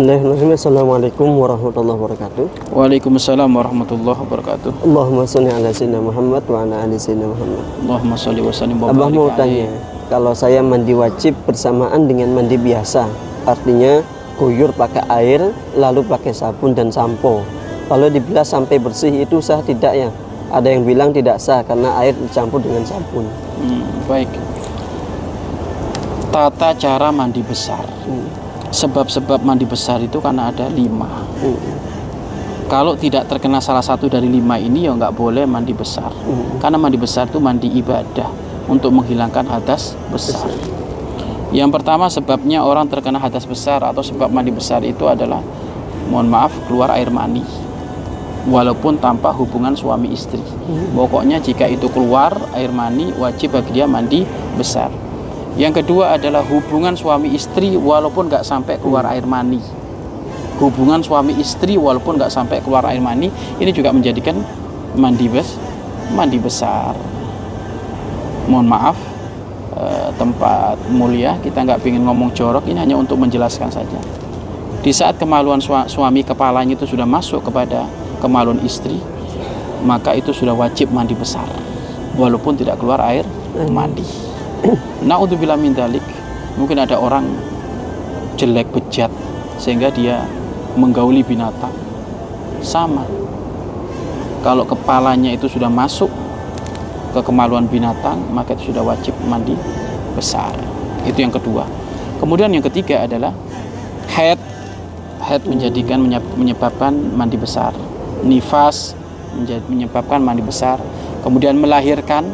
Bismillahirrahmanirrahim. Assalamualaikum warahmatullahi wabarakatuh. Waalaikumsalam warahmatullahi wabarakatuh. Allahumma sholli ala sayyidina Muhammad wa ala ali sayyidina Muhammad. Allahumma sholli wa sallim wa Abah mau tanya, kalau saya mandi wajib bersamaan dengan mandi biasa, artinya guyur pakai air lalu pakai sabun dan sampo. Kalau dibilas sampai bersih itu sah tidak ya? Ada yang bilang tidak sah karena air dicampur dengan sabun. Hmm, baik. Tata cara mandi besar. Hmm. Sebab-sebab mandi besar itu karena ada lima. Kalau tidak terkena salah satu dari lima ini ya nggak boleh mandi besar. Karena mandi besar itu mandi ibadah untuk menghilangkan hadas besar. Yang pertama sebabnya orang terkena hadas besar atau sebab mandi besar itu adalah mohon maaf keluar air mani walaupun tanpa hubungan suami istri. Pokoknya jika itu keluar air mani wajib bagi dia mandi besar. Yang kedua adalah hubungan suami istri walaupun nggak sampai keluar air mani. Hubungan suami istri walaupun nggak sampai keluar air mani ini juga menjadikan mandi bes mandi besar. Mohon maaf eh, tempat mulia kita nggak ingin ngomong jorok ini hanya untuk menjelaskan saja. Di saat kemaluan sua- suami kepalanya itu sudah masuk kepada kemaluan istri, maka itu sudah wajib mandi besar, walaupun tidak keluar air mandi. Naudzubillah min dalik, mungkin ada orang jelek bejat sehingga dia menggauli binatang. Sama. Kalau kepalanya itu sudah masuk ke kemaluan binatang, maka itu sudah wajib mandi besar. Itu yang kedua. Kemudian yang ketiga adalah head head menjadikan menyeb- menyebabkan mandi besar. Nifas menyebabkan mandi besar. Kemudian melahirkan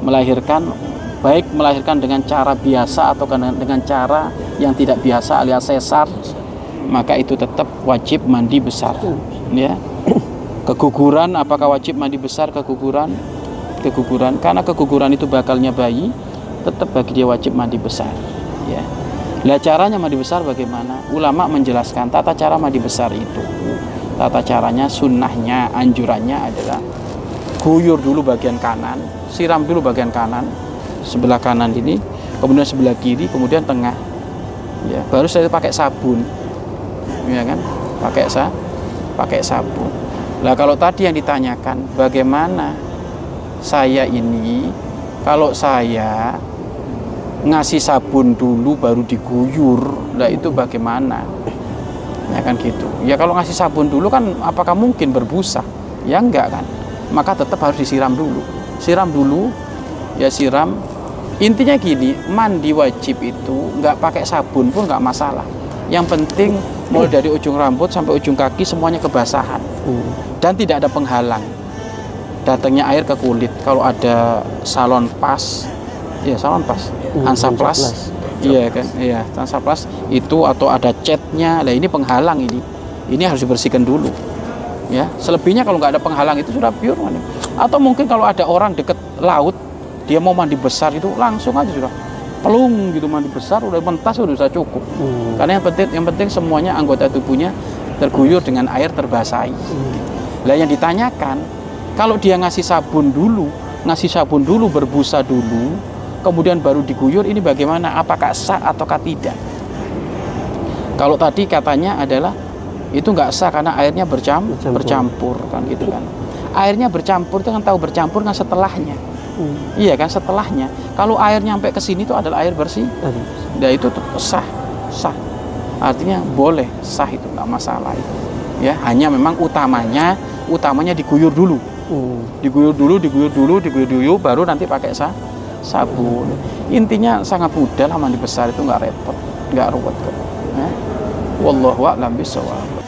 melahirkan baik melahirkan dengan cara biasa atau dengan dengan cara yang tidak biasa alias sesar maka itu tetap wajib mandi besar ya. Keguguran apakah wajib mandi besar? Keguguran keguguran. Karena keguguran itu bakalnya bayi tetap bagi dia wajib mandi besar ya. Lah caranya mandi besar bagaimana? Ulama menjelaskan tata cara mandi besar itu. Tata caranya sunnahnya anjurannya adalah guyur dulu bagian kanan siram dulu bagian kanan sebelah kanan ini kemudian sebelah kiri kemudian tengah. Ya baru saya pakai sabun. Ya kan? Pakai sa pakai sabun. Lah kalau tadi yang ditanyakan bagaimana saya ini kalau saya ngasih sabun dulu baru diguyur lah itu bagaimana? Ya kan gitu. Ya kalau ngasih sabun dulu kan apakah mungkin berbusa? Ya enggak kan? Maka tetap harus disiram dulu. Siram dulu ya siram. Intinya gini mandi wajib itu nggak pakai sabun pun nggak masalah. Yang penting mulai dari ujung rambut sampai ujung kaki semuanya kebasahan. Hmm. dan tidak ada penghalang. Datangnya air ke kulit. Kalau ada salon pas ya salon pas. Hmm, Hansaplas Hansaplas. iya kan? Iya Hansaplas itu atau ada catnya. Lah ini penghalang ini. Ini harus dibersihkan dulu. Ya selebihnya kalau nggak ada penghalang itu sudah pure atau mungkin kalau ada orang deket laut dia mau mandi besar itu langsung aja sudah pelung gitu mandi besar udah mentas udah bisa cukup Hmm. karena yang penting yang penting semuanya anggota tubuhnya terguyur dengan air terbasahi. Lah yang ditanyakan, kalau dia ngasih sabun dulu, ngasih sabun dulu berbusa dulu, kemudian baru diguyur ini bagaimana? Apakah sah ataukah tidak? Kalau tadi katanya adalah itu nggak sah karena airnya bercam, Bercampur. bercampur kan gitu kan. Airnya bercampur itu kan tahu bercampur kan setelahnya. Hmm. Iya kan setelahnya. Kalau air nyampe ke sini itu adalah air bersih. Nah itu sah, sah. Artinya boleh sah itu nggak masalah itu. Ya hanya memang utamanya utamanya diguyur dulu, Hmm. diguyur dulu, diguyur dulu, diguyur dulu, baru nanti pakai sa sabun. Intinya sangat mudah lah mandi besar itu nggak repot, nggak ruwet kok. Ya. Wallahu a'lam bishawab.